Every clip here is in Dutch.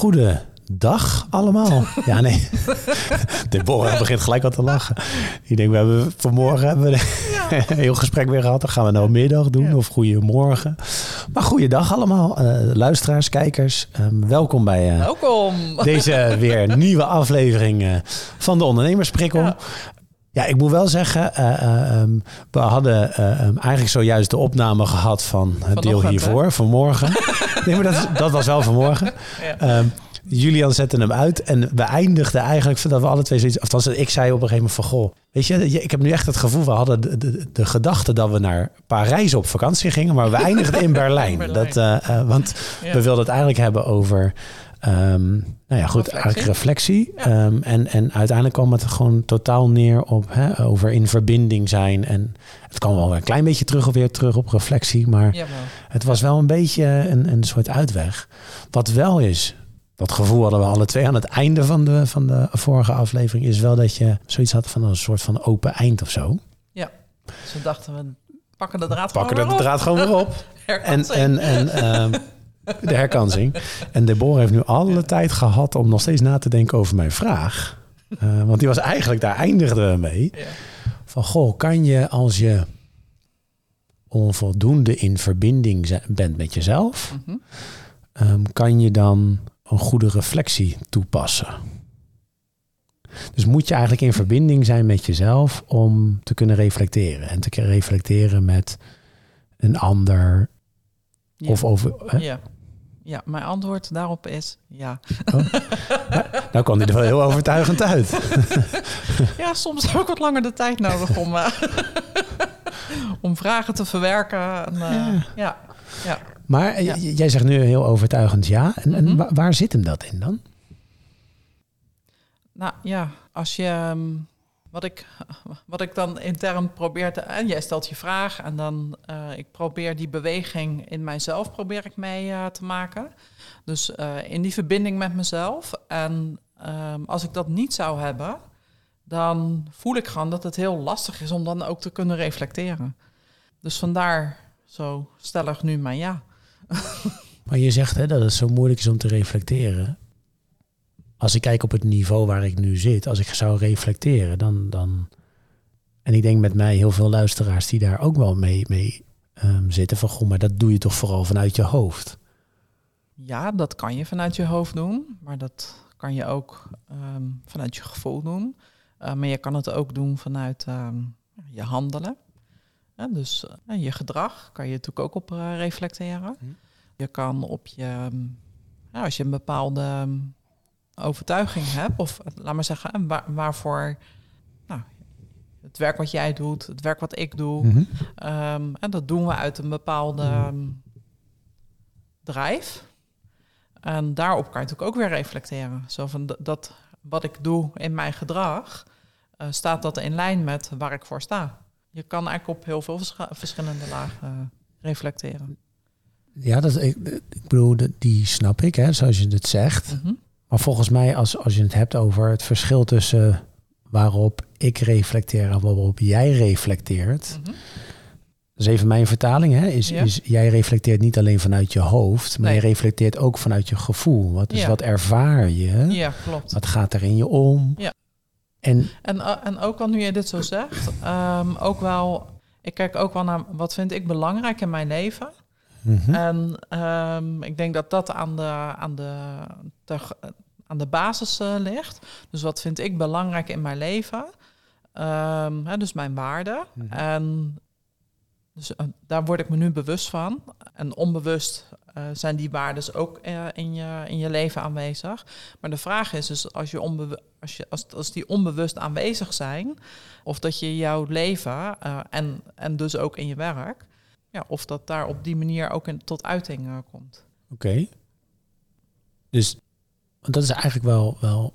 Goede dag allemaal. Ja, nee. Deborah begint gelijk al te lachen. Ik denk, we hebben vanmorgen hebben we een heel gesprek weer gehad. Dan gaan we nou middag doen of goedemorgen. Maar goeiedag allemaal. Uh, luisteraars, kijkers. Um, welkom bij uh, welkom. deze weer nieuwe aflevering uh, van de Ondernemersprikkel. Ja. Ik moet wel zeggen, uh, um, we hadden uh, um, eigenlijk zojuist de opname gehad van het deel hiervoor, hè? vanmorgen. nee, maar dat, dat, was wel vanmorgen. Ja. Um, Julian zette hem uit en we eindigden eigenlijk dat we alle twee zoiets... Althans, ik zei op een gegeven moment van, goh, weet je, ik heb nu echt het gevoel, we hadden de, de, de gedachte dat we naar Parijs op vakantie gingen, maar we eindigden in Berlijn. Berlijn. Dat, uh, want ja. we wilden het eigenlijk hebben over... Um, nou ja, goed, reflectie. eigenlijk reflectie. Ja. Um, en, en uiteindelijk kwam het gewoon totaal neer op hè, over in verbinding zijn. En het kwam wel een klein beetje terug of weer terug op reflectie. Maar het was wel een beetje een, een soort uitweg. Wat wel is, dat gevoel hadden we alle twee aan het einde van de, van de vorige aflevering, is wel dat je zoiets had van een soort van open eind of zo. Ja, dus we dachten we pakken de draad pakken gewoon de draad gewoon weer op. en en, en uh, de herkansing. En Deborah heeft nu alle tijd gehad om nog steeds na te denken over mijn vraag. Uh, want die was eigenlijk, daar eindigden we mee. Ja. Van, goh, kan je als je onvoldoende in verbinding bent met jezelf... Mm -hmm. um, kan je dan een goede reflectie toepassen? Dus moet je eigenlijk in verbinding zijn met jezelf om te kunnen reflecteren. En te kunnen reflecteren met een ander. Ja. Of over. Hè? Ja. Ja, mijn antwoord daarop is ja. Oh. Nou, kwam hij er wel heel overtuigend uit. ja, soms heb ik wat langer de tijd nodig om, uh, om vragen te verwerken. En, uh, ja. ja. ja. Maar ja. jij zegt nu heel overtuigend ja. En, en mm -hmm. waar zit hem dat in dan? Nou ja, als je. Wat ik, wat ik dan intern probeer te. En jij stelt je vraag en dan. Uh, ik probeer die beweging in mijzelf probeer ik mee uh, te maken. Dus uh, in die verbinding met mezelf. En um, als ik dat niet zou hebben, dan voel ik gewoon dat het heel lastig is om dan ook te kunnen reflecteren. Dus vandaar zo stellig nu mijn ja. Maar je zegt hè, dat het zo moeilijk is om te reflecteren. Als ik kijk op het niveau waar ik nu zit, als ik zou reflecteren, dan. dan en ik denk met mij heel veel luisteraars die daar ook wel mee, mee um, zitten. Van goh, maar dat doe je toch vooral vanuit je hoofd? Ja, dat kan je vanuit je hoofd doen. Maar dat kan je ook um, vanuit je gevoel doen. Uh, maar je kan het ook doen vanuit um, je handelen. Ja, dus uh, je gedrag kan je natuurlijk ook op uh, reflecteren. Hm. Je kan op je, ja, als je een bepaalde overtuiging hebt, of laat maar zeggen, waar, waarvoor nou, het werk wat jij doet, het werk wat ik doe, mm -hmm. um, en dat doen we uit een bepaalde um, drijf. En daarop kan je natuurlijk ook weer reflecteren. Zo van dat wat ik doe in mijn gedrag, uh, staat dat in lijn met waar ik voor sta. Je kan eigenlijk op heel veel verschillende lagen reflecteren. Ja, dat, ik, ik bedoel, die snap ik, hè, zoals je het zegt. Mm -hmm. Maar volgens mij, als, als je het hebt over het verschil tussen waarop ik reflecteer en waarop jij reflecteert. Mm -hmm. Dat is even mijn vertaling, hè? Is, ja. is jij reflecteert niet alleen vanuit je hoofd, maar nee. je reflecteert ook vanuit je gevoel. Wat, dus ja. wat ervaar je? Ja, klopt. Wat gaat er in je om? Ja. En, en, en ook al nu je dit zo zegt, um, ook wel, ik kijk ook wel naar wat vind ik belangrijk in mijn leven. Mm -hmm. En um, ik denk dat dat aan de, aan de, aan de basis uh, ligt. Dus wat vind ik belangrijk in mijn leven? Um, hè, dus mijn waarden. Mm -hmm. En dus, uh, daar word ik me nu bewust van. En onbewust uh, zijn die waarden ook in, je, in je leven aanwezig. Maar de vraag is dus, als, je onbewu als, je, als, als die onbewust aanwezig zijn... of dat je jouw leven en, en dus ook in je werk... Ja, of dat daar op die manier ook in, tot uiting uh, komt. Oké. Okay. Dus dat is eigenlijk wel. wel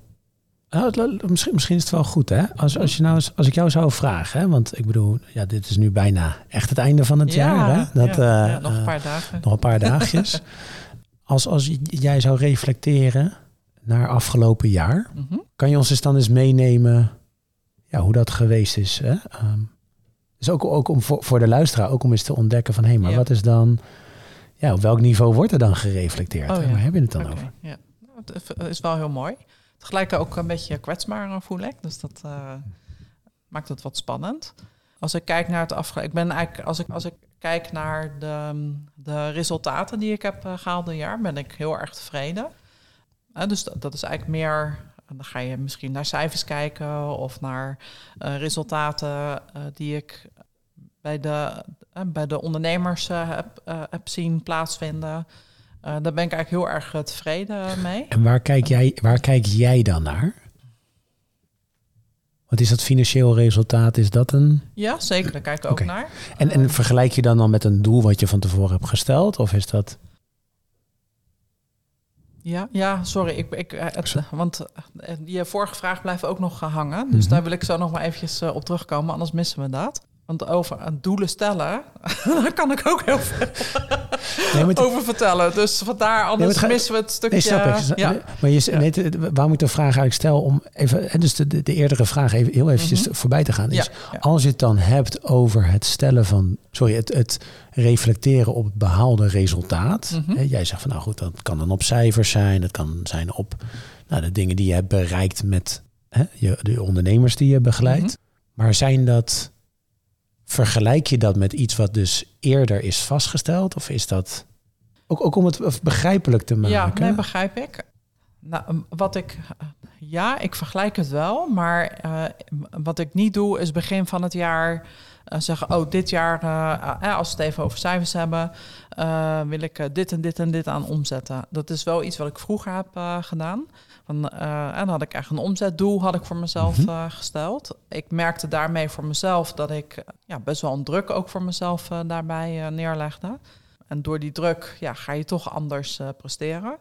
nou, misschien, misschien is het wel goed, hè? Als, als, je nou, als ik jou zou vragen, hè? want ik bedoel, ja, dit is nu bijna echt het einde van het ja, jaar. Hè? Dat, ja, uh, ja, nog een paar dagen. Nog een paar dagjes. als, als jij zou reflecteren naar afgelopen jaar, mm -hmm. kan je ons eens dan eens meenemen ja, hoe dat geweest is? Hè? Um, dus ook, ook om voor, voor de luisteraar, ook om eens te ontdekken van hé, hey, maar ja. wat is dan, ja, op welk niveau wordt er dan gereflecteerd? Oh, ja. Waar heb je het dan okay, over? Ja. het is wel heel mooi. Tegelijk ook een beetje kwetsbaar voel ik. Dus dat uh, maakt het wat spannend. Als ik kijk naar het afgelopen... Ik ben eigenlijk... Als ik, als ik kijk naar de, de resultaten die ik heb gehaald dit jaar... ben ik heel erg tevreden. Uh, dus dat, dat, is eigenlijk meer... Dan ga je misschien naar cijfers kijken... of naar resultaten die ik bij de, bij de ondernemers heb, heb zien plaatsvinden... Daar ben ik eigenlijk heel erg eh, tevreden mee. En waar kijk jij, waar kijk jij dan naar? Wat is dat financieel resultaat? Is dat een. Ja, zeker. Daar kijk ik ook naar. En, en vergelijk je dan dan met een doel wat je van tevoren hebt gesteld? Of is dat. Ja, ja, sorry. Ik, ik, eh, het, want je vorige vraag blijft ook nog hangen. Dus mhm. daar wil ik zo nog maar eventjes op terugkomen, anders missen we dat. Want over doelen stellen, daar kan ik ook heel veel over vertellen. Dus vandaar, anders nee, missen we het stukje... Nee, snap ik. Ja. Maar je, ja. waarom ik de vraag eigenlijk stel om even... Dus de, de eerdere vraag even, heel eventjes mhm. voorbij te gaan. Is, Als je het dan hebt over het stellen van... Sorry, het, het reflecteren op het behaalde resultaat. Mhm. hè, jij zegt van nou goed, dat kan dan op cijfers zijn. Dat kan zijn op nou, de dingen die je hebt bereikt met hè, je, de ondernemers die je begeleidt. Mhm. Maar zijn dat Vergelijk je dat met iets wat dus eerder is vastgesteld? Of is dat ook, ook om het begrijpelijk te maken? Ja, nee, begrijp ik. Nou, wat ik, ja, ik vergelijk het wel, maar uh, wat ik niet doe is begin van het jaar uh, zeggen, oh, dit jaar, uh, als we het even over cijfers hebben, wil ik dit en dit en dit aan omzetten. Dat is wel iets wat ik vroeger heb gedaan. Van, en dan had ik echt een omzetdoel had ik voor mezelf mhm. gesteld. Ik merkte daarmee voor mezelf dat ik ja, best wel een druk ook voor mezelf daarbij neerlegde. En door die druk ja, ga je toch anders presteren.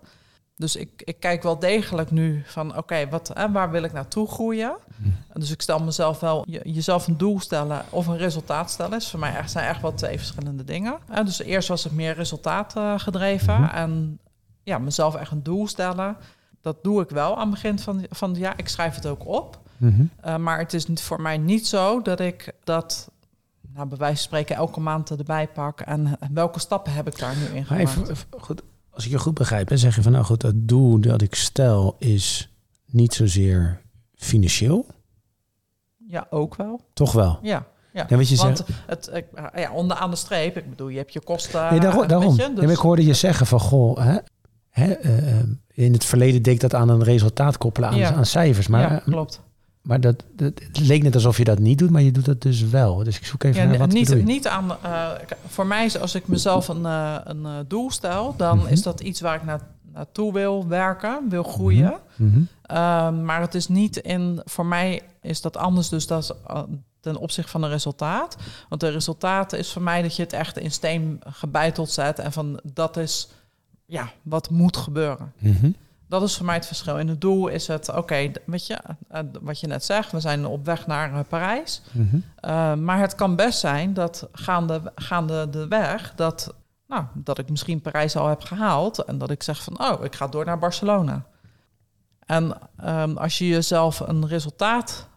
Dus ik, ik kijk wel degelijk nu van oké, wat en waar wil ik naartoe groeien? Mhm. Dus ik stel mezelf wel je, jezelf een doel stellen of een resultaat stellen. Is voor mij echt, zijn echt wel twee verschillende dingen. En dus eerst was het meer resultaat uh, gedreven. Mhm. En ja, mezelf echt een doel stellen. Dat doe ik wel aan het begin van, van ja, ik schrijf het ook op. Mhm. Uh, maar het is voor mij niet zo dat ik dat nou, bij wijze van spreken elke maand erbij pak. En welke stappen heb ik daar nu in gemaakt? Even, goed, als ik je goed begrijp, dan zeg je van nou goed, het doel dat ik stel is niet zozeer financieel. Ja, ook wel. Toch wel? Ja. Ja, je want het, ja, onderaan de streep, ik bedoel, je hebt je kosten. Nee, daarom. daarom. Je, dus... ik hoorde je zeggen van, goh, hè, hè, uh, in het verleden deed ik dat aan een resultaat koppelen, aan, aan cijfers. Maar, ja, klopt. Maar dat, het leek net alsof je dat niet doet, maar je doet dat dus wel. Dus ik zoek even ja, naar wat niet, niet aan. Uh, voor mij is als ik mezelf een, uh, een uh, doel stel, dan mm -hmm. is dat iets waar ik naar, naartoe wil werken, wil groeien. Mm -hmm. maar het is niet in. Voor mij is dat anders, dus dat is ten opzichte van een resultaat. Want de resultaten is voor mij dat je het echt in steen gebeiteld zet en van dat is ja wat moet gebeuren. Mm -hmm. Dat is voor mij het verschil. In het doel is het, oké, weet je, eh, wat je net zegt, we zijn op weg naar eh, Parijs. Mm maar het kan best zijn dat gaande, gaande de weg, dat, nou, dat ik misschien Parijs al heb gehaald en dat ik zeg van, oh, ik ga door naar Barcelona. En um, als je jezelf een resultaat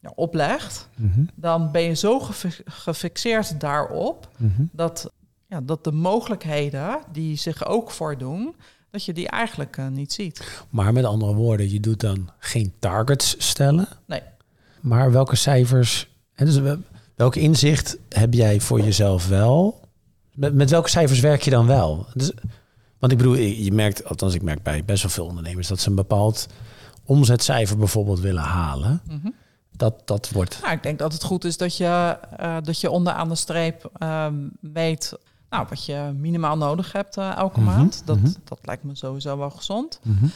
ja, oplegt, mhm. dan ben je zo gefixeerd daarop mhm. dat, ja, dat de mogelijkheden die zich ook voordoen, dat je die eigenlijk uh, niet ziet. Maar met andere woorden, je doet dan geen targets stellen. Nee. Maar welke cijfers, en dus welk inzicht heb jij voor jezelf wel? Met, met welke cijfers werk je dan wel? Dus, want ik bedoel, je merkt, althans ik merk bij best wel veel ondernemers, dat ze een bepaald omzetcijfer bijvoorbeeld willen halen. Mm Dat, dat wordt. Nou, ik denk dat het goed is dat je, uh, dat je onderaan de streep uh, weet nou, wat je minimaal nodig hebt uh, elke mhm, maand. Dat, mhm. dat lijkt me sowieso wel gezond. Mhm.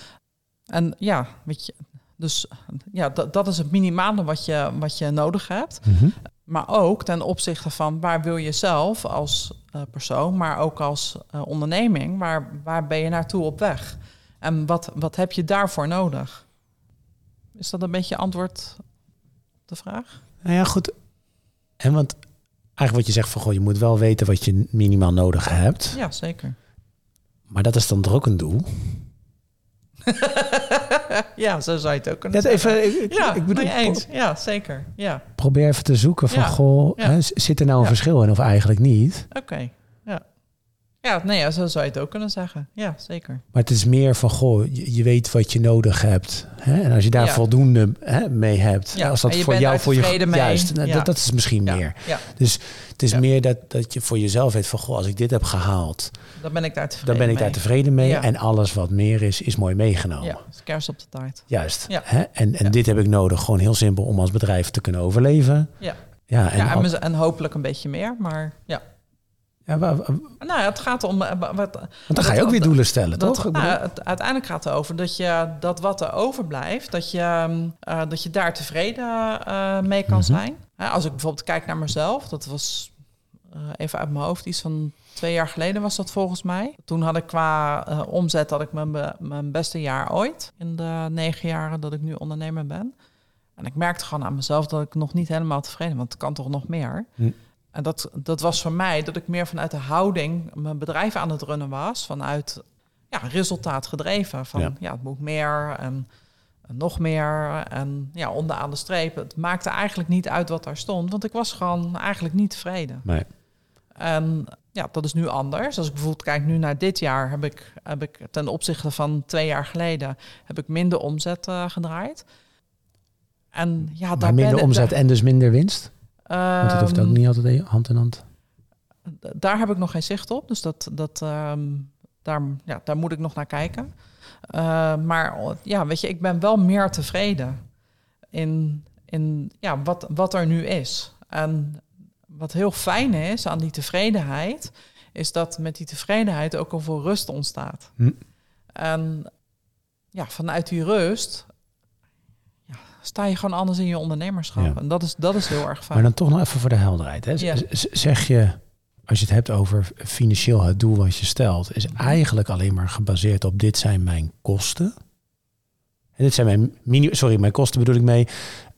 En ja, weet je, dus ja, dat, dat is het minimale wat je, wat je nodig hebt. Maar ook ten opzichte van waar wil je zelf als uh, persoon, maar ook als uh, onderneming, waar, waar ben je naartoe op weg? En wat, wat heb je daarvoor nodig? Is dat een beetje antwoord op de vraag? Nou ja, goed. En want eigenlijk wat je zegt van goh, je moet wel weten wat je minimaal nodig hebt. Ja, zeker. Maar dat is dan toch ook een doel? ja, zo zou je het ook kunnen Net even, ik, ja, ik bedoel, eens. Ja, zeker. Ja. Probeer even te zoeken van, goh, hè, zit er nou een verschil in of eigenlijk niet? Oké, ja. Ja, nee, ja, zo zou je het ook kunnen zeggen. Ja, zeker. Maar het is meer van, goh, je, je weet wat je nodig hebt. Hè? En als je daar Ja. voldoende hè, mee hebt. Ja, Als dat voor jou, voor je mee. juist. nou, dat, dat is misschien meer. ja, Dus het is meer dat, dat je voor jezelf weet van, goh, als ik dit heb gehaald, dan ben ik daar tevreden dan ben ik daar mee. tevreden mee. En alles wat meer is, is mooi meegenomen. Ja, is kers op de taart. Juist. Ja. Hè? En, en dit heb ik nodig, gewoon heel simpel, om als bedrijf te kunnen overleven. Ja. Ja, en, en, en hopelijk een beetje meer, maar ja. Ja, Nou het gaat om... eh, Wat, want dan ga je ook weer dat- doelen stellen, dat, toch? Nou, het, uiteindelijk gaat het over dat je dat wat er overblijft, dat je, ehm, eh, dat je daar tevreden eh, mee kan Mhm. zijn. Als ik bijvoorbeeld kijk naar mezelf, dat was even uit mijn hoofd, iets van twee jaar geleden was dat volgens mij. Toen had ik qua omzet had ik mijn, mijn beste jaar ooit in de negen jaren dat ik nu ondernemer ben. En ik merkte gewoon aan mezelf dat ik nog niet helemaal tevreden, want het kan toch nog meer. Hm. En dat, dat was voor mij dat ik meer vanuit de houding mijn bedrijf aan het runnen was. Vanuit ja, resultaat gedreven. Van Ja. ja, het moet meer en, en nog meer. En ja, onderaan de streep. Het maakte eigenlijk niet uit wat daar stond. Want ik was gewoon eigenlijk niet tevreden. Nee. En ja, dat is nu anders. Als ik bijvoorbeeld kijk nu naar dit jaar, heb ik, heb ik ten opzichte van twee jaar geleden heb ik minder omzet eh, gedraaid. En ja, daar minder omzet en dus minder winst? Want dat hoeft ook Ehm, niet altijd hand in hand. Daar heb ik nog geen zicht op. Dus dat, dat, ehm, daar, ja, daar moet ik nog naar kijken. Eh, maar ja, weet je, ik ben wel meer tevreden in, in ja, wat, wat er nu is. En wat heel fijn is aan die tevredenheid, is dat met die tevredenheid ook al veel rust ontstaat. Hm. En ja, vanuit die rust sta je gewoon anders in je ondernemerschap. Ja. En dat is, dat is heel erg fijn. Maar dan toch nog even voor de helderheid. Hè. Ja. Zeg je, als je het hebt over financieel het doel wat je stelt, is eigenlijk alleen maar gebaseerd op dit zijn mijn kosten. En dit zijn mijn mini, sorry, mijn kosten bedoel ik mee.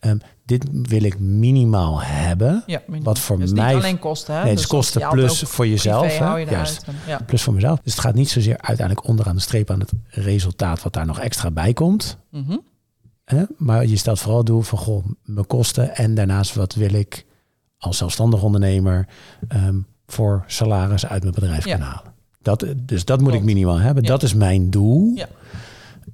ehm, dit wil ik minimaal hebben. Ja, minimaal. Wat voor dus mij- niet alleen kosten, hè? Nee, het is Dus kosten plus voor jezelf. hè. je Juist. eruit. En- Ja. Plus voor mezelf. Dus het gaat niet zozeer uiteindelijk onderaan de streep aan het resultaat wat daar nog extra bij komt. Mhm. Hè? Maar je stelt vooral doel van goh, mijn kosten en daarnaast wat wil ik als zelfstandig ondernemer ehm, voor salaris uit mijn bedrijf Ja. kunnen halen. Dat, dus dat moet Klopt. ik minimaal hebben. Ja. Dat is mijn doel. Ja.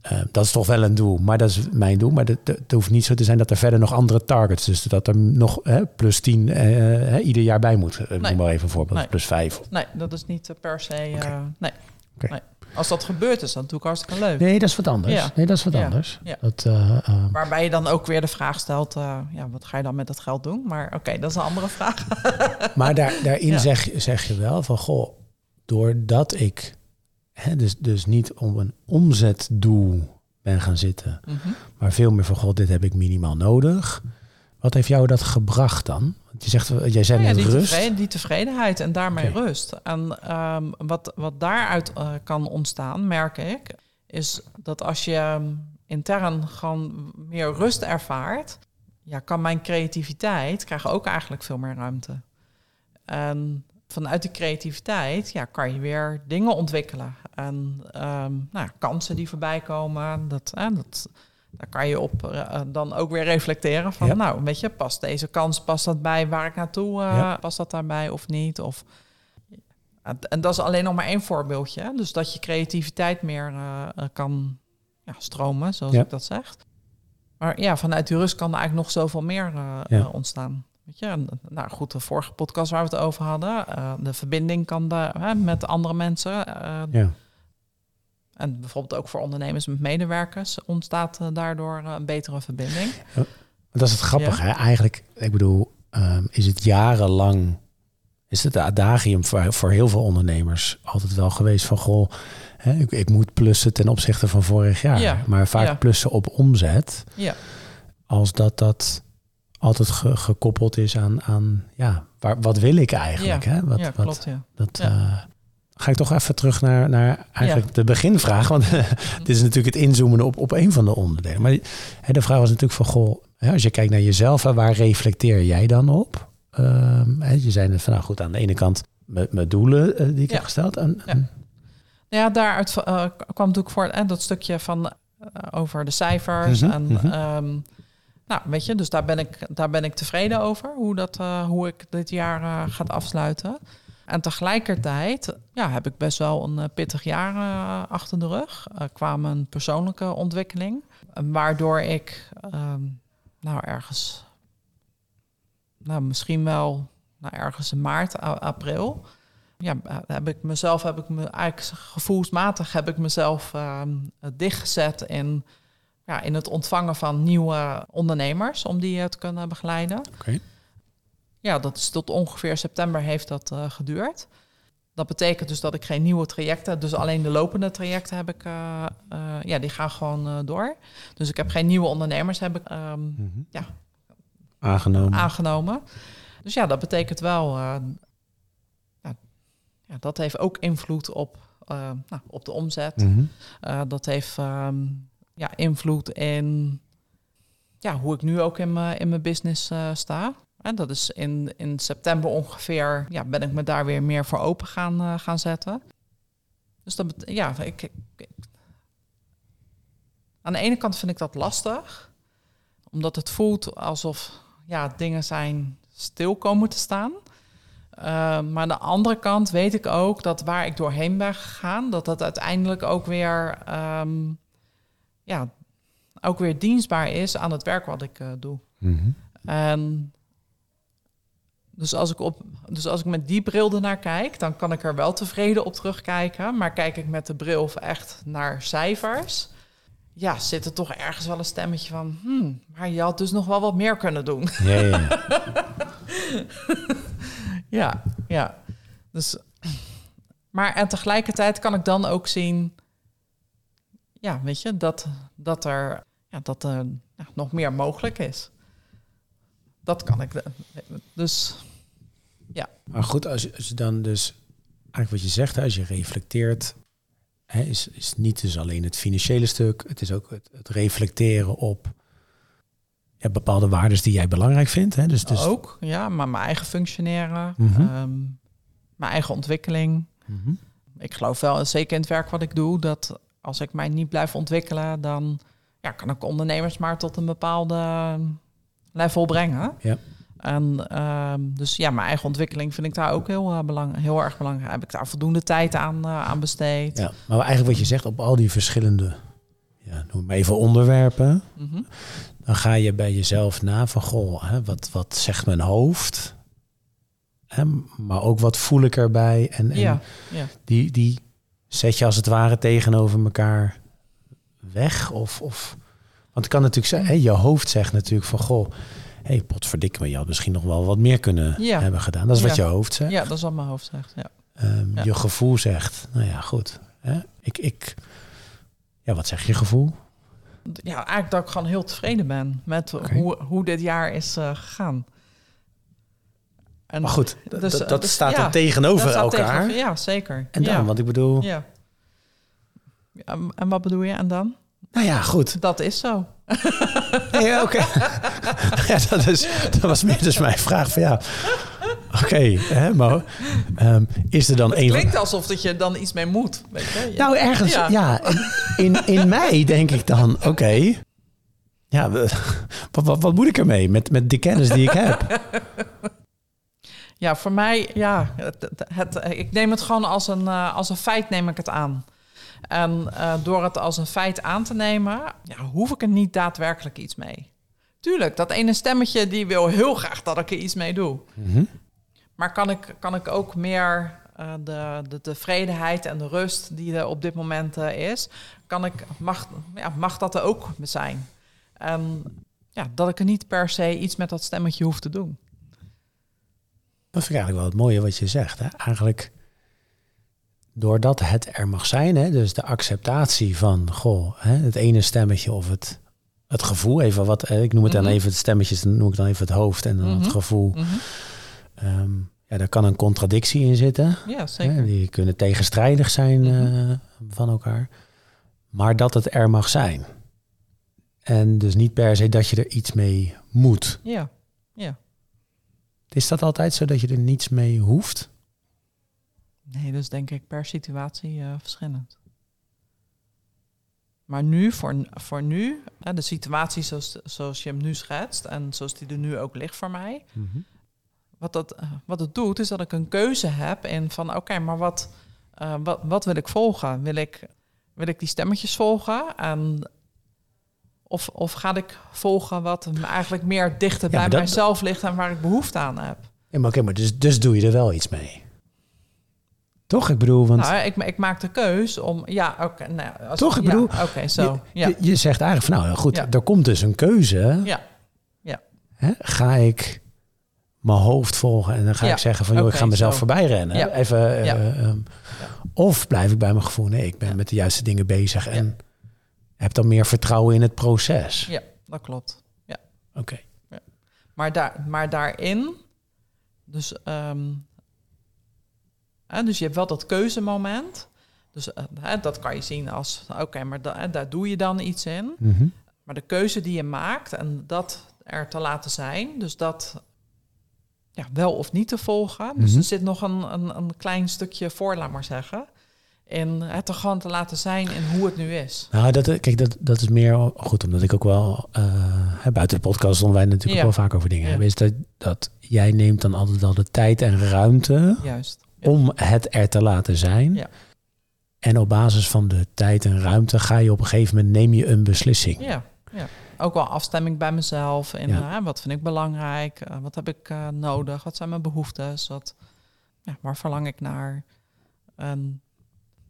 Eh, dat is toch wel een doel, maar dat is mijn doel. Maar het hoeft niet zo te zijn dat er verder nog andere targets, dus dat er nog hè, plus 10 eh, hè, ieder jaar bij moet. Eh, Nee. Noem maar even een voorbeeld, Nee. plus 5. Nee, dat is niet eh, per se. Nee. Oké. nee. Als dat gebeurt is, dat natuurlijk hartstikke leuk. Nee, dat is wat anders. Ja. Nee, dat is wat Ja. anders. Ja. Dat, eh, eh, Waarbij je dan ook weer de vraag stelt: eh, ja, wat ga je dan met dat geld doen? Maar oké, dat is een andere vraag. Maar daar, daarin zeg, je- zeg je wel van, goh, doordat ik hè, dus, dus niet om een omzetdoel ben gaan zitten, Mhm. maar veel meer van, goh, dit heb ik minimaal nodig. Wat heeft jou dat gebracht dan? Want je zegt, jij zei Nou ja, net die, rust. tevreden- die tevredenheid en daarmee rust. En ehm, wat, wat daaruit eh, kan ontstaan, merk ik, is dat als je ehm, intern gewoon meer rust ervaart, ja, kan mijn creativiteit krijgen ook eigenlijk veel meer ruimte. En vanuit die creativiteit ja, kan je weer dingen ontwikkelen. En ehm, nou, ja, kansen die voorbij komen, dat, eh, dat, daar kan je op eh, dan ook weer reflecteren van, Ja. nou, weet je, past deze kans, past dat bij waar ik naartoe, Ja. past dat daarbij of niet? Of, en, dat is alleen nog maar één voorbeeldje. Hè? Dus dat je creativiteit meer eh, kan ja, stromen, zoals ik dat zeg. Maar ja, vanuit die rust kan er eigenlijk nog zoveel meer ontstaan. Weet je, nou goed, de vorige podcast waar we het over hadden, de verbinding kan hè, met andere mensen. Ja. En bijvoorbeeld ook voor ondernemers met medewerkers ontstaat eh, daardoor eh, een betere verbinding. Dat is het grappige. Hè? Eigenlijk, ik bedoel, ehm, is het jarenlang, is het adagium voor, voor heel veel ondernemers altijd wel geweest van, goh, hè, ik, ik moet plussen ten opzichte van vorig jaar. Ja. Maar vaak plussen op omzet. Ja, als dat dat altijd ge- gekoppeld is aan, aan ja, waar, wat wil ik eigenlijk? Ja. Hè? Wat, ja wat, klopt. Ja. Dat, Ja. Ga ik toch even terug naar, naar eigenlijk de beginvraag. Want dit is natuurlijk het inzoomen op, op een van de onderdelen. Maar hè, de vraag was natuurlijk van, goh, hè, als je kijkt naar jezelf, waar reflecteer jij dan op? Ehm, hè, je zei net van, nou goed, aan de ene kant mijn, doelen eh, die ik Ja. heb gesteld. En, Ja. Ja, daaruit eh, kwam natuurlijk voor en dat stukje van eh, over de cijfers. Mhm, en mhm. ehm, nou, weet je, dus daar ben ik, daar ben ik tevreden over hoe, dat, hoe ik dit jaar gaat afsluiten. En tegelijkertijd ja, heb ik best wel een pittig jaar achter de rug qua mijn persoonlijke ontwikkeling. waardoor ik ehm, nou ergens, nou misschien wel nou, ergens in maart, april, ja, heb ik mezelf, heb ik me eigenlijk gevoelsmatig heb ik mezelf uh, dichtgezet in, ja, in het ontvangen van nieuwe ondernemers om die te kunnen begeleiden. Ja, dat is tot ongeveer september heeft dat uh, geduurd. Dat betekent dus dat ik geen nieuwe trajecten, dus alleen de lopende trajecten heb ik, uh, ja, die gaan gewoon door. Dus ik heb geen nieuwe ondernemers heb ik, um, mm -hmm. ja, aangenomen. aangenomen. Dus ja, dat betekent wel ja, dat heeft ook invloed op, nou, op de omzet. Mm -hmm. uh, dat heeft um, ja, invloed in ja, hoe ik nu ook in mijn, in mijn business uh, sta. En dat is in, in september ongeveer, ja, ben ik me daar weer meer voor open gaan, gaan zetten. Dus dat ja, ik, ik, aan de ene kant vind ik dat lastig, omdat het voelt alsof ja, dingen zijn stil komen te staan. Uh, maar aan de andere kant weet ik ook dat waar ik doorheen ben gegaan, dat dat uiteindelijk ook weer, um, ja, ook weer dienstbaar is aan het werk wat ik uh, doe. Mm -hmm. En dus als, ik op, dus als ik met die bril ernaar kijk, dan kan ik er wel tevreden op terugkijken. Maar kijk ik met de bril echt naar cijfers, ja, zit er toch ergens wel een stemmetje van, hmm, maar je had dus nog wel wat meer kunnen doen. Ja, ja. Ja, ja. Dus, maar en tegelijkertijd kan ik dan ook zien, ja, weet je, dat, dat er, ja, dat er ja, nog meer mogelijk is. Dat kan ik. Dus. Maar goed, als je, als je dan dus eigenlijk wat je zegt, als je reflecteert, hè, is, is niet dus alleen het financiële stuk, het is ook het, het reflecteren op ja, bepaalde waarden die jij belangrijk vindt. Hè? Dus, dus... Ook, ja, maar mijn eigen functioneren, mm -hmm. um, mijn eigen ontwikkeling. Mm -hmm. Ik geloof wel, zeker in het werk wat ik doe, dat als ik mij niet blijf ontwikkelen, dan ja, kan ik ondernemers maar tot een bepaalde level brengen. Ja. En um, dus ja, mijn eigen ontwikkeling vind ik daar ook heel, uh, belang, heel erg belangrijk. Heb ik daar voldoende tijd aan, uh, aan besteed. Ja, maar eigenlijk wat je zegt op al die verschillende, ja, noem maar even onderwerpen. Mm -hmm dan ga je bij jezelf na van, goh, hè, wat, wat zegt mijn hoofd? Hè, maar ook wat voel ik erbij? En, en ja, ja. Die, die zet je als het ware tegenover elkaar weg? Of, of, want het kan natuurlijk zijn, hè, je hoofd zegt natuurlijk van, goh, hé, hey, potverdikke je had misschien nog wel wat meer kunnen ja. hebben gedaan. Dat is wat je hoofd zegt. Ja, dat is wat mijn hoofd zegt, ja. Um, Je gevoel zegt, nou ja, goed. Hè, ik, ik, ja, wat zegt je gevoel? ja, eigenlijk dat ik gewoon heel tevreden ben met okay. hoe, hoe dit jaar is uh, gegaan. En maar goed, dus, dat dus, staat ja, dan tegenover staat elkaar. Tegenover, ja, zeker. En dan, ja. want ik bedoel... Ja. En wat bedoel je en dan? Nou ja, goed. Dat is zo. Ja, oké. ja, dat, is, dat was meer dus mijn vraag van ja... Oké, okay, maar um, is er dan een... Het klinkt alsof dat je dan iets mee moet. Weet je? Nou, ergens, ja. ja in, in mij denk ik dan, oké... Okay, ja, wat, wat, wat moet ik ermee met, met de kennis die ik heb? Ja, voor mij, ja, het, het, ik neem het gewoon als een, uh, als een feit neem ik het aan. En uh, door het als een feit aan te nemen, ja, hoef ik er niet daadwerkelijk iets mee. Tuurlijk, dat ene stemmetje die wil heel graag dat ik er iets mee doe. Mm -hmm. Maar kan ik, kan ik ook meer uh, de, de tevredenheid en de rust die er op dit moment uh, is, kan ik, mag, ja, mag dat er ook zijn? En ja, dat ik er niet per se iets met dat stemmetje hoef te doen. Dat vind ik eigenlijk wel het mooie wat je zegt. Hè? Eigenlijk doordat het er mag zijn, hè? dus de acceptatie van goh, hè, het ene stemmetje of het, het gevoel, even wat, ik noem het dan mm -hmm. even het stemmetjes, dan noem ik dan even het hoofd en dan mm -hmm. het gevoel. Mm -hmm. um, ja, daar kan een contradictie in zitten. Ja, zeker. Hè? Die kunnen tegenstrijdig zijn uh, van elkaar. Maar dat het er mag zijn. En dus niet per se dat je er iets mee moet. Ja, ja. Is dat altijd zo dat je er niets mee hoeft? Nee, dus denk ik per situatie uh, verschillend. Maar nu, voor, voor nu, hè, de situatie zoals, zoals je hem nu schetst en zoals die er nu ook ligt voor mij, mm -hmm. wat, dat, wat het doet, is dat ik een keuze heb in van oké, maar wat, wat, wat wil ik volgen? Wil ik, wil ik die stemmetjes volgen? En of, of ga ik volgen wat eigenlijk meer dichter bij mijzelf ligt en waar ik behoefte aan heb? Ja, maar oké, maar dus, dus doe je er wel iets mee. Toch? Ik bedoel, want... Nou, ik, ik maak de keus om... Ja, oké. nou, Toch? Ik bedoel... oké, zo. Je, ja. je, zegt eigenlijk van, nou goed, er komt dus een keuze. Ja. ja. Hè? Ga ik mijn hoofd volgen en dan ga ik zeggen van, joh, ik ga mezelf voorbij rennen. Even... Uh, um, of blijf ik bij mijn gevoel, nee, ik ben met de juiste dingen bezig en heb dan meer vertrouwen in het proces. Ja, dat klopt. Ja. Oké. Maar, daar, maar daarin... Dus um, dus je hebt wel dat keuzemoment. Dus uh, dat kan je zien als, oké, maar daar doe je dan iets in. Mhm. Maar de keuze die je maakt en dat er te laten zijn, dus dat ja, wel of niet te volgen. Dus mhm. er zit nog een, een, een, klein stukje voor, laat maar zeggen. En het er gewoon te laten zijn in hoe het nu is. Nou, dat, kijk, dat, dat is meer goed, omdat ik ook wel uh, buiten de podcast wij natuurlijk ook wel vaak over dingen hebben. Is dat, dat jij neemt dan altijd al de tijd en ruimte. Juist om het er te laten zijn. Ja. En op basis van de tijd en ruimte ga je op een gegeven moment neem je een beslissing. Ja, ja. ook wel afstemming bij mezelf. En ja. wat vind ik belangrijk? Uh, wat heb ik uh, nodig? Wat zijn mijn behoeftes? Wat, ja, waar verlang ik naar?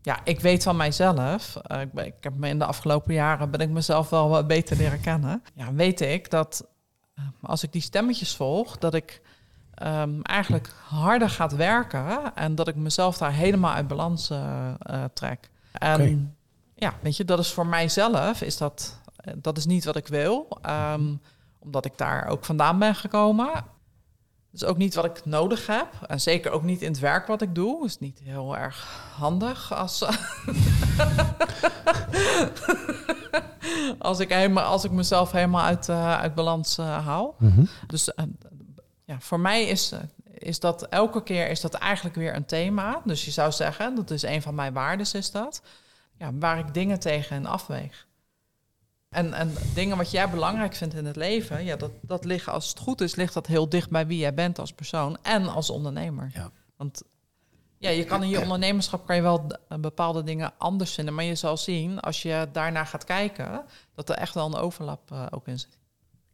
Ja, ik weet van mijzelf. Uh, ik, ik, heb me in de afgelopen jaren ben ik mezelf wel wat beter leren kennen. Ja, weet ik dat als ik die stemmetjes volg, dat ik um, eigenlijk harder gaat werken en dat ik mezelf daar helemaal uit balans uh, trek. En ja, weet je, dat is voor mijzelf, is dat, eh, dat is niet wat ik wil, um, omdat ik daar ook vandaan ben gekomen. Dat is ook niet wat ik nodig heb. En zeker ook niet in het werk wat ik doe. is niet heel erg handig als, als, ik, helemaal, als ik mezelf helemaal uit, uh, uit balans uh, haal. Mm -hmm. Dus uh, ja, voor mij is, eh, is dat elke keer is dat eigenlijk weer een thema. Dus je zou zeggen, dat is een van mijn waarden, is dat. Ja, waar ik dingen tegen en afweeg. En, en dingen wat jij belangrijk vindt in het leven, ja, dat, dat ligt, als het goed is, ligt dat heel dicht bij wie jij bent als persoon en als ondernemer. Ja. Want ja, je kan in je ondernemerschap kan je wel bepaalde dingen anders vinden, maar je zal zien als je daarnaar gaat kijken, dat er echt wel een overlap uh, ook in zit.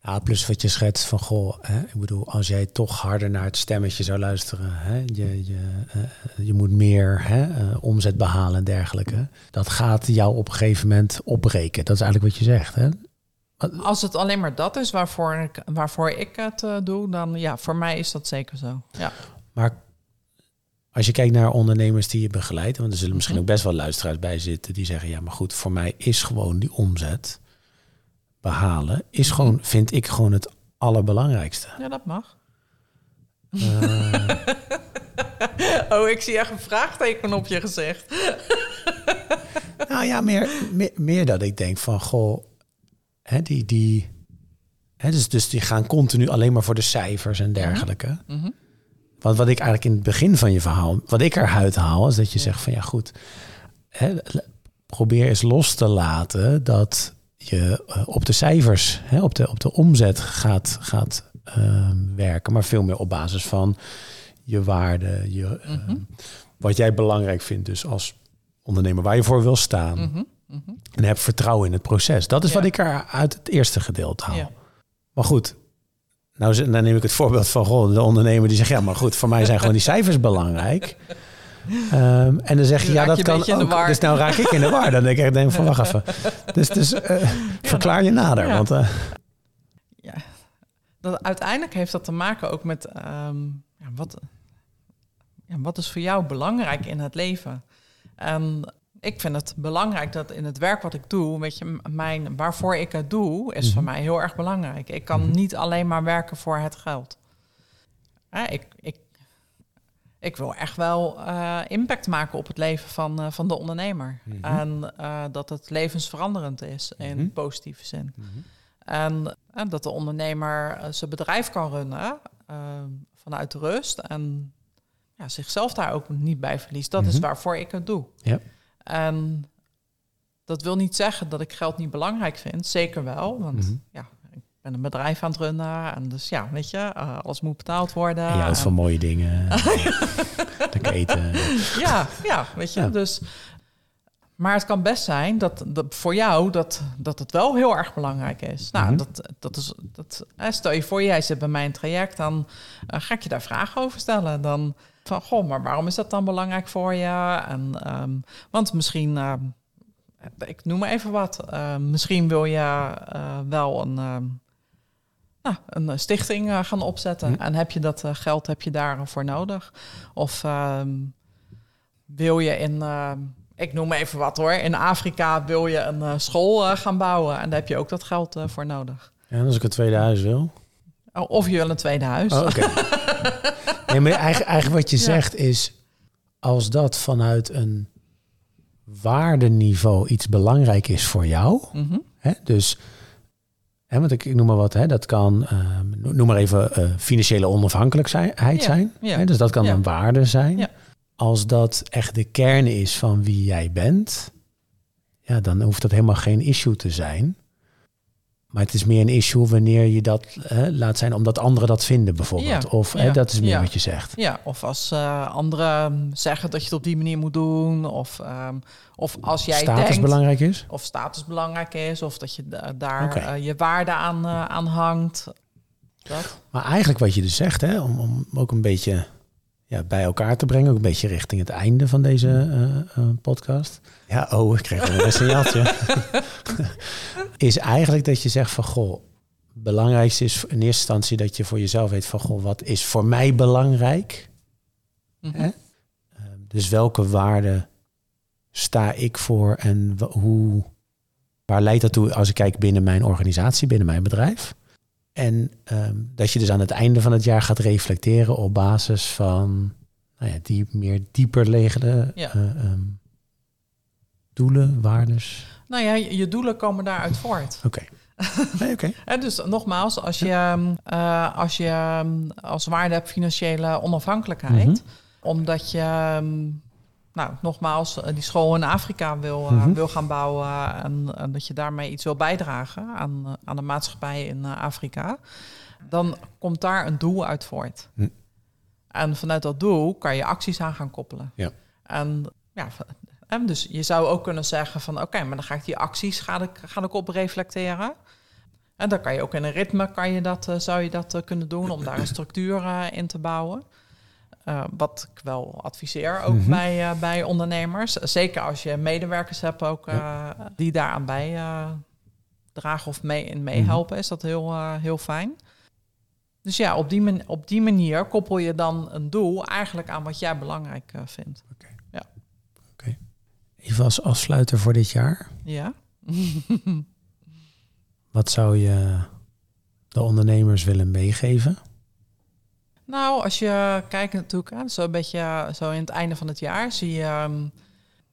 Ja, plus wat je schetst van, goh, hè, ik bedoel, als jij toch harder naar het stemmetje zou luisteren, hè, je, je, uh, je moet meer hè, uh, omzet behalen en dergelijke, dat gaat jou op een gegeven moment opbreken. Dat is eigenlijk wat je zegt. Hè? Als het alleen maar dat is waarvoor ik, waarvoor ik het uh, doe, dan ja, voor mij is dat zeker zo. Ja. Maar als je kijkt naar ondernemers die je begeleidt, want er zullen misschien -hmm. ook best wel luisteraars bij zitten die zeggen, ja, maar goed, voor mij is gewoon die omzet behalen, is gewoon, vind ik, gewoon het allerbelangrijkste. Ja, dat mag. Uh... oh, ik zie echt een vraagteken op je gezicht. nou ja, meer, meer, meer, dat ik denk van, goh, hè, die, die, hè, dus, dus die gaan continu alleen maar voor de cijfers en dergelijke. Mm -hmm. Want wat ik eigenlijk in het begin van je verhaal, wat ik eruit haal, is dat je zegt van, ja goed, hè, probeer eens los te laten dat je uh, op de cijfers, hè, op, de, op de omzet gaat, gaat uh, werken, maar veel meer op basis van je waarde, je, mm -hmm. wat jij belangrijk vindt, dus als ondernemer waar je voor wil staan. Mm -hmm. Mm -hmm. En heb vertrouwen in het proces. Dat is ja. wat ik er uit het eerste gedeelte haal. Ja. Maar goed, nou dan neem ik het voorbeeld van goh, de ondernemer die zegt ja, maar goed, voor mij zijn gewoon die cijfers belangrijk. Um, en dan zeg je, ja, dat kan ook. Dus nou raak ik in de war. Dan denk ik, denk van, wacht even. Dus, dus uh, verklaar je nader. Ja. Want, uh... ja, dat, uiteindelijk heeft dat te maken ook met... Um, ja, wat, ja, wat is voor jou belangrijk in het leven? En ik vind het belangrijk dat in het werk wat ik doe, weet je, mijn, waarvoor ik het doe, is mm -hmm. voor mij heel erg belangrijk. Ik kan mm -hmm. niet alleen maar werken voor het geld. Ja, ik, ik ik wil echt wel uh, impact maken op het leven van, uh, van de ondernemer. Mm -hmm. En uh, dat het levensveranderend is in mm -hmm. positieve zin. Mm -hmm. en, en, dat de ondernemer zijn bedrijf kan runnen vanuit rust en ja, zichzelf daar ook niet bij verliest. Dat is waarvoor ik het doe. Ja. En dat wil niet zeggen dat ik geld niet belangrijk vind. Zeker wel, want ja, ben een bedrijf aan het runnen. En dus ja, weet je, uh, alles moet betaald worden. En je houdt van mooie dingen. Lekker eten. Ja, ja, weet je. Dus, maar het kan best zijn dat, dat voor jou dat, dat het wel heel erg belangrijk is. Nou, Mhm. dat, dat is, dat, eh, stel je voor, jij zit bij mijn traject, dan eh, ga ik je daar vragen over stellen. Dan van, goh, maar waarom is dat dan belangrijk voor je? En, ehm, want misschien, ehm, ik noem maar even wat, eh, misschien wil je wel een, ehm, nou, een stichting eh, gaan opzetten. Hm. En heb je dat eh, geld heb je daarvoor nodig? Of ehm, wil je in, ik noem even wat hoor, in Afrika wil je een eh, school eh, gaan bouwen. En daar heb je ook dat geld eh, voor nodig. Ja, en als ik een tweede huis wil. Oh, Of je wil een tweede huis. Oh, nee, maar eigenlijk, eigenlijk wat je Ja. zegt is... als dat vanuit een waardeniveau iets belangrijk is voor jou... Mhm. Hè, dus, hè, want ik, ik noem maar wat, hè, dat kan, ehm, no- noem maar even eh, financiële onafhankelijkheid Ja, zijn. ja. Hè, dus dat kan Ja. een waarde zijn. Ja. Als dat echt de kern is van wie jij bent, ja, dan hoeft dat helemaal geen issue te zijn. Maar het is meer een issue wanneer je dat hè, laat zijn omdat anderen dat vinden, bijvoorbeeld. Ja, Of hè, ja, dat is meer ja. wat je zegt. Ja, of als eh, anderen zeggen dat je het op die manier moet doen. Of, ehm, of als jij Status denkt... belangrijk is. Of status belangrijk is. Of dat je da- daar eh, je waarde aan, aan hangt. Dat. Maar eigenlijk wat je dus zegt, hè, om, om ook een beetje ja, bij elkaar te brengen, ook een beetje richting het einde van deze podcast. Ja, oh, ik kreeg een signaaltje. is eigenlijk dat je zegt van, goh, het belangrijkste is in eerste instantie dat je voor jezelf weet van, goh, wat is voor mij belangrijk? Mhm. Hè? Eh, dus welke waarde sta ik voor en hoe, waar leidt dat toe als ik kijk binnen mijn organisatie, binnen mijn bedrijf? En ehm, dat je dus aan het einde van het jaar gaat reflecteren op basis van nou ja, die meer dieper liggende Ja. eh, ehm, doelen, waardes. Nou ja, je, je doelen komen daaruit voort. Oké. Nee, oké. Hè, dus nogmaals, als je, ehm, eh, als je ehm, als waarde hebt financiële onafhankelijkheid, Mhm. omdat je, ehm, nou, nogmaals, eh, die school in Afrika wil, eh, Mhm. wil gaan bouwen en, en dat je daarmee iets wil bijdragen aan, aan de maatschappij in Afrika, dan komt daar een doel uit voort. Hm. En vanuit dat doel kan je acties aan gaan koppelen. Ja. En ja, en dus je zou ook kunnen zeggen van oké, maar dan ga ik die acties ga ik, ga ik op reflecteren. En dan kan je ook in een ritme kan je dat, eh, zou je dat eh, kunnen doen om daar een structuur eh, in te bouwen. Wat ik wel adviseer ook Mhm. bij, bij ondernemers. Zeker als je medewerkers hebt ook die daaraan bij dragen of mee in meehelpen, is dat heel, heel fijn. Dus ja, op die, op die manier koppel je dan een doel eigenlijk aan wat jij belangrijk vindt. Even als afsluiter voor dit jaar. Ja. Wat zou je de ondernemers willen meegeven? Nou, als je kijkt natuurlijk, hè, zo een beetje eh, zo in het einde van het jaar zie je ehm,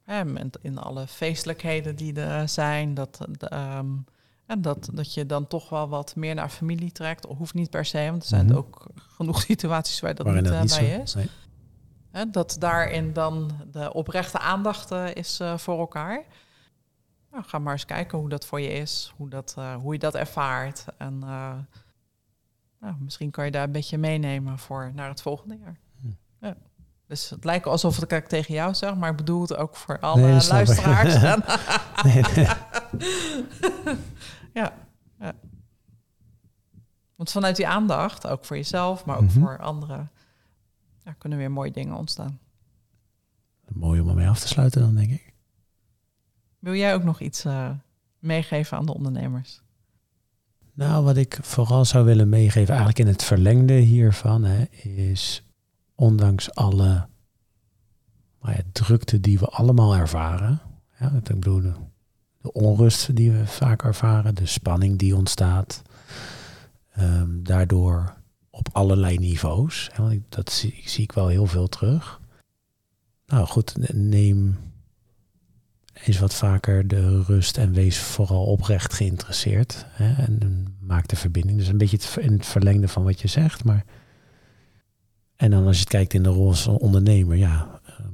hè, in alle feestelijkheden die er zijn, dat, eh, ehm, en dat, dat je dan toch wel wat meer naar familie trekt. Of hoeft niet per se, want er zijn Mhm. ook genoeg situaties waar dat Waarin niet, dat eh, niet bij zo is. Nee. Hè, dat daarin dan de oprechte aandacht is eh, voor elkaar. Nou, ga maar eens kijken hoe dat voor je is, hoe, dat, eh, hoe je dat ervaart. En eh, nou, misschien kan je daar een beetje meenemen voor naar het volgende jaar. Hm. Ja. Dus het lijkt alsof ik het tegen jou zeg, maar ik bedoel het ook voor alle Nee, luisteraars. Nee. ja, ja. Want vanuit die aandacht, ook voor jezelf, maar ook Mhm. voor anderen, ja, kunnen weer mooie dingen ontstaan. Mooi om ermee af te sluiten dan, denk ik. Wil jij ook nog iets eh, meegeven aan de ondernemers? Nou, wat ik vooral zou willen meegeven, eigenlijk in het verlengde hiervan, hè, is ondanks alle nou ja, drukte die we allemaal ervaren, ja, ik bedoel de, de onrust die we vaak ervaren, de spanning die ontstaat, ehm, daardoor op allerlei niveaus. Dat zie, zie ik wel heel veel terug. Nou goed, neem eens wat vaker de rust en wees vooral oprecht geïnteresseerd. Hè, en, maak de verbinding. Dus een beetje het, in het verlengde van wat je zegt. Maar... En dan als je het kijkt in de rol als ondernemer, ja, ehm,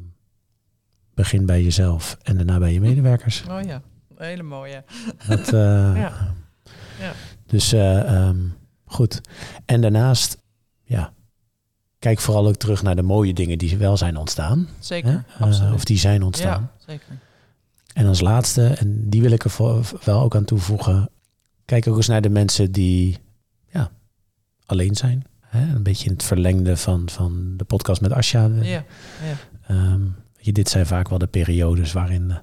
begin bij jezelf en daarna bij je medewerkers. Oh ja, hele mooie. Dat, eh, Ja. Ja. Dus uh, goed. En daarnaast, ja, kijk vooral ook terug naar de mooie dingen die wel zijn ontstaan. Zeker, uh, Of die zijn ontstaan. Ja, zeker. En als laatste, en die wil ik er wel ook aan toevoegen, kijk ook eens naar de mensen die ja, alleen zijn. Hè? Een beetje in het verlengde van, van de podcast met Asja. Ja, ja. Um, je, dit zijn vaak wel de periodes waarin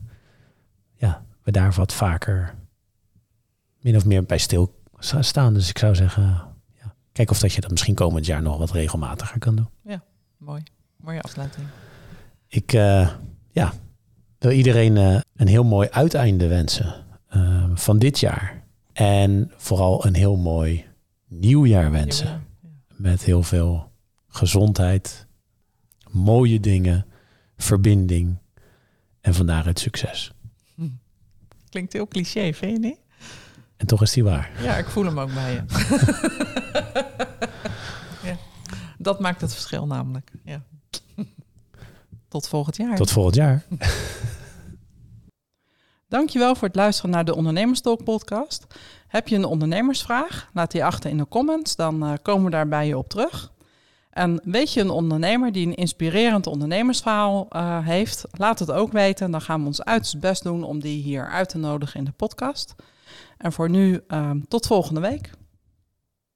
ja, we daar wat vaker min of meer bij stil staan. Dus ik zou zeggen, ja, kijk of dat je dat misschien komend jaar nog wat regelmatiger kan doen. Ja, mooi. Mooie afsluiting. Ik uh, ja, wil iedereen uh, een heel mooi uiteinde wensen uh, van dit jaar. En vooral een heel mooi nieuwjaar wensen. Nieuwjaar, ja. Met heel veel gezondheid, mooie dingen, verbinding en vandaar het succes. Hm. Klinkt heel cliché, vind je niet? En toch is die waar. Ja, ik voel hem ook bij je. ja. Dat maakt het verschil namelijk. Ja. Tot volgend jaar. Tot volgend jaar. Dankjewel voor het luisteren naar de Ondernemerstalk podcast. Heb je een ondernemersvraag? Laat die achter in de comments, dan uh, komen we daar bij je op terug. En weet je een ondernemer die een inspirerend ondernemersverhaal uh, heeft? Laat het ook weten. Dan gaan we ons uiterst best doen om die hier uit te nodigen in de podcast. En voor nu, uh, tot volgende week.